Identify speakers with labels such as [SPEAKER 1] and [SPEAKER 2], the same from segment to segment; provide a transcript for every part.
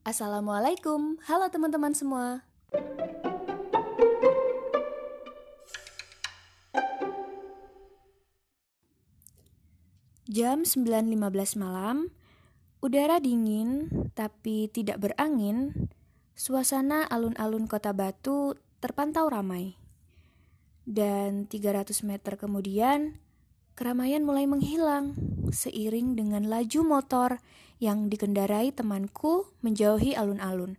[SPEAKER 1] Assalamualaikum, halo teman-teman semua. Jam 9.15 malam, udara dingin tapi tidak berangin, suasana alun-alun kota Batu terpantau ramai. Dan 300 meter kemudian, keramaian mulai menghilang seiring dengan laju motor yang dikendarai temanku menjauhi alun-alun.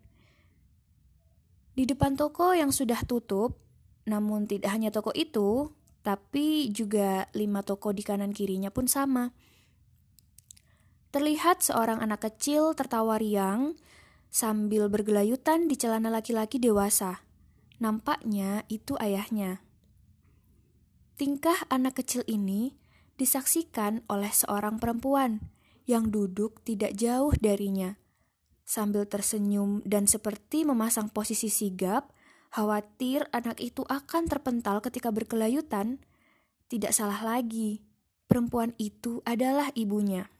[SPEAKER 1] Di depan toko yang sudah tutup, namun tidak hanya toko itu, tapi juga lima toko di kanan kirinya pun sama. Terlihat seorang anak kecil tertawa riang sambil bergelayutan di celana laki-laki dewasa. Nampaknya itu ayahnya. Tingkah anak kecil ini disaksikan oleh seorang perempuan yang duduk tidak jauh darinya. Sambil tersenyum dan seperti memasang posisi sigap, khawatir anak itu akan terpental ketika berkelayutan, tidak salah lagi. Perempuan itu adalah ibunya.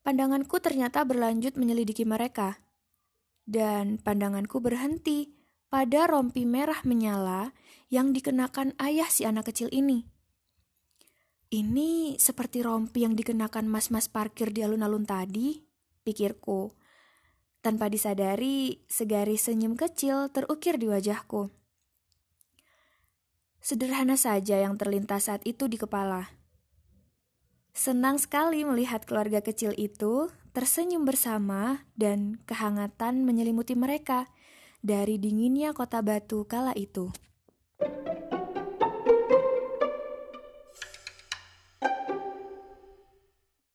[SPEAKER 1] Pandanganku ternyata berlanjut menyelidiki mereka, dan pandanganku berhenti pada rompi merah menyala yang dikenakan ayah si anak kecil ini. Ini seperti rompi yang dikenakan mas-mas parkir di alun-alun tadi, pikirku. Tanpa disadari, segaris senyum kecil terukir di wajahku. Sederhana saja yang terlintas saat itu di kepala. Senang sekali melihat keluarga kecil itu tersenyum bersama dan kehangatan menyelimuti mereka dari dinginnya kota batu kala itu.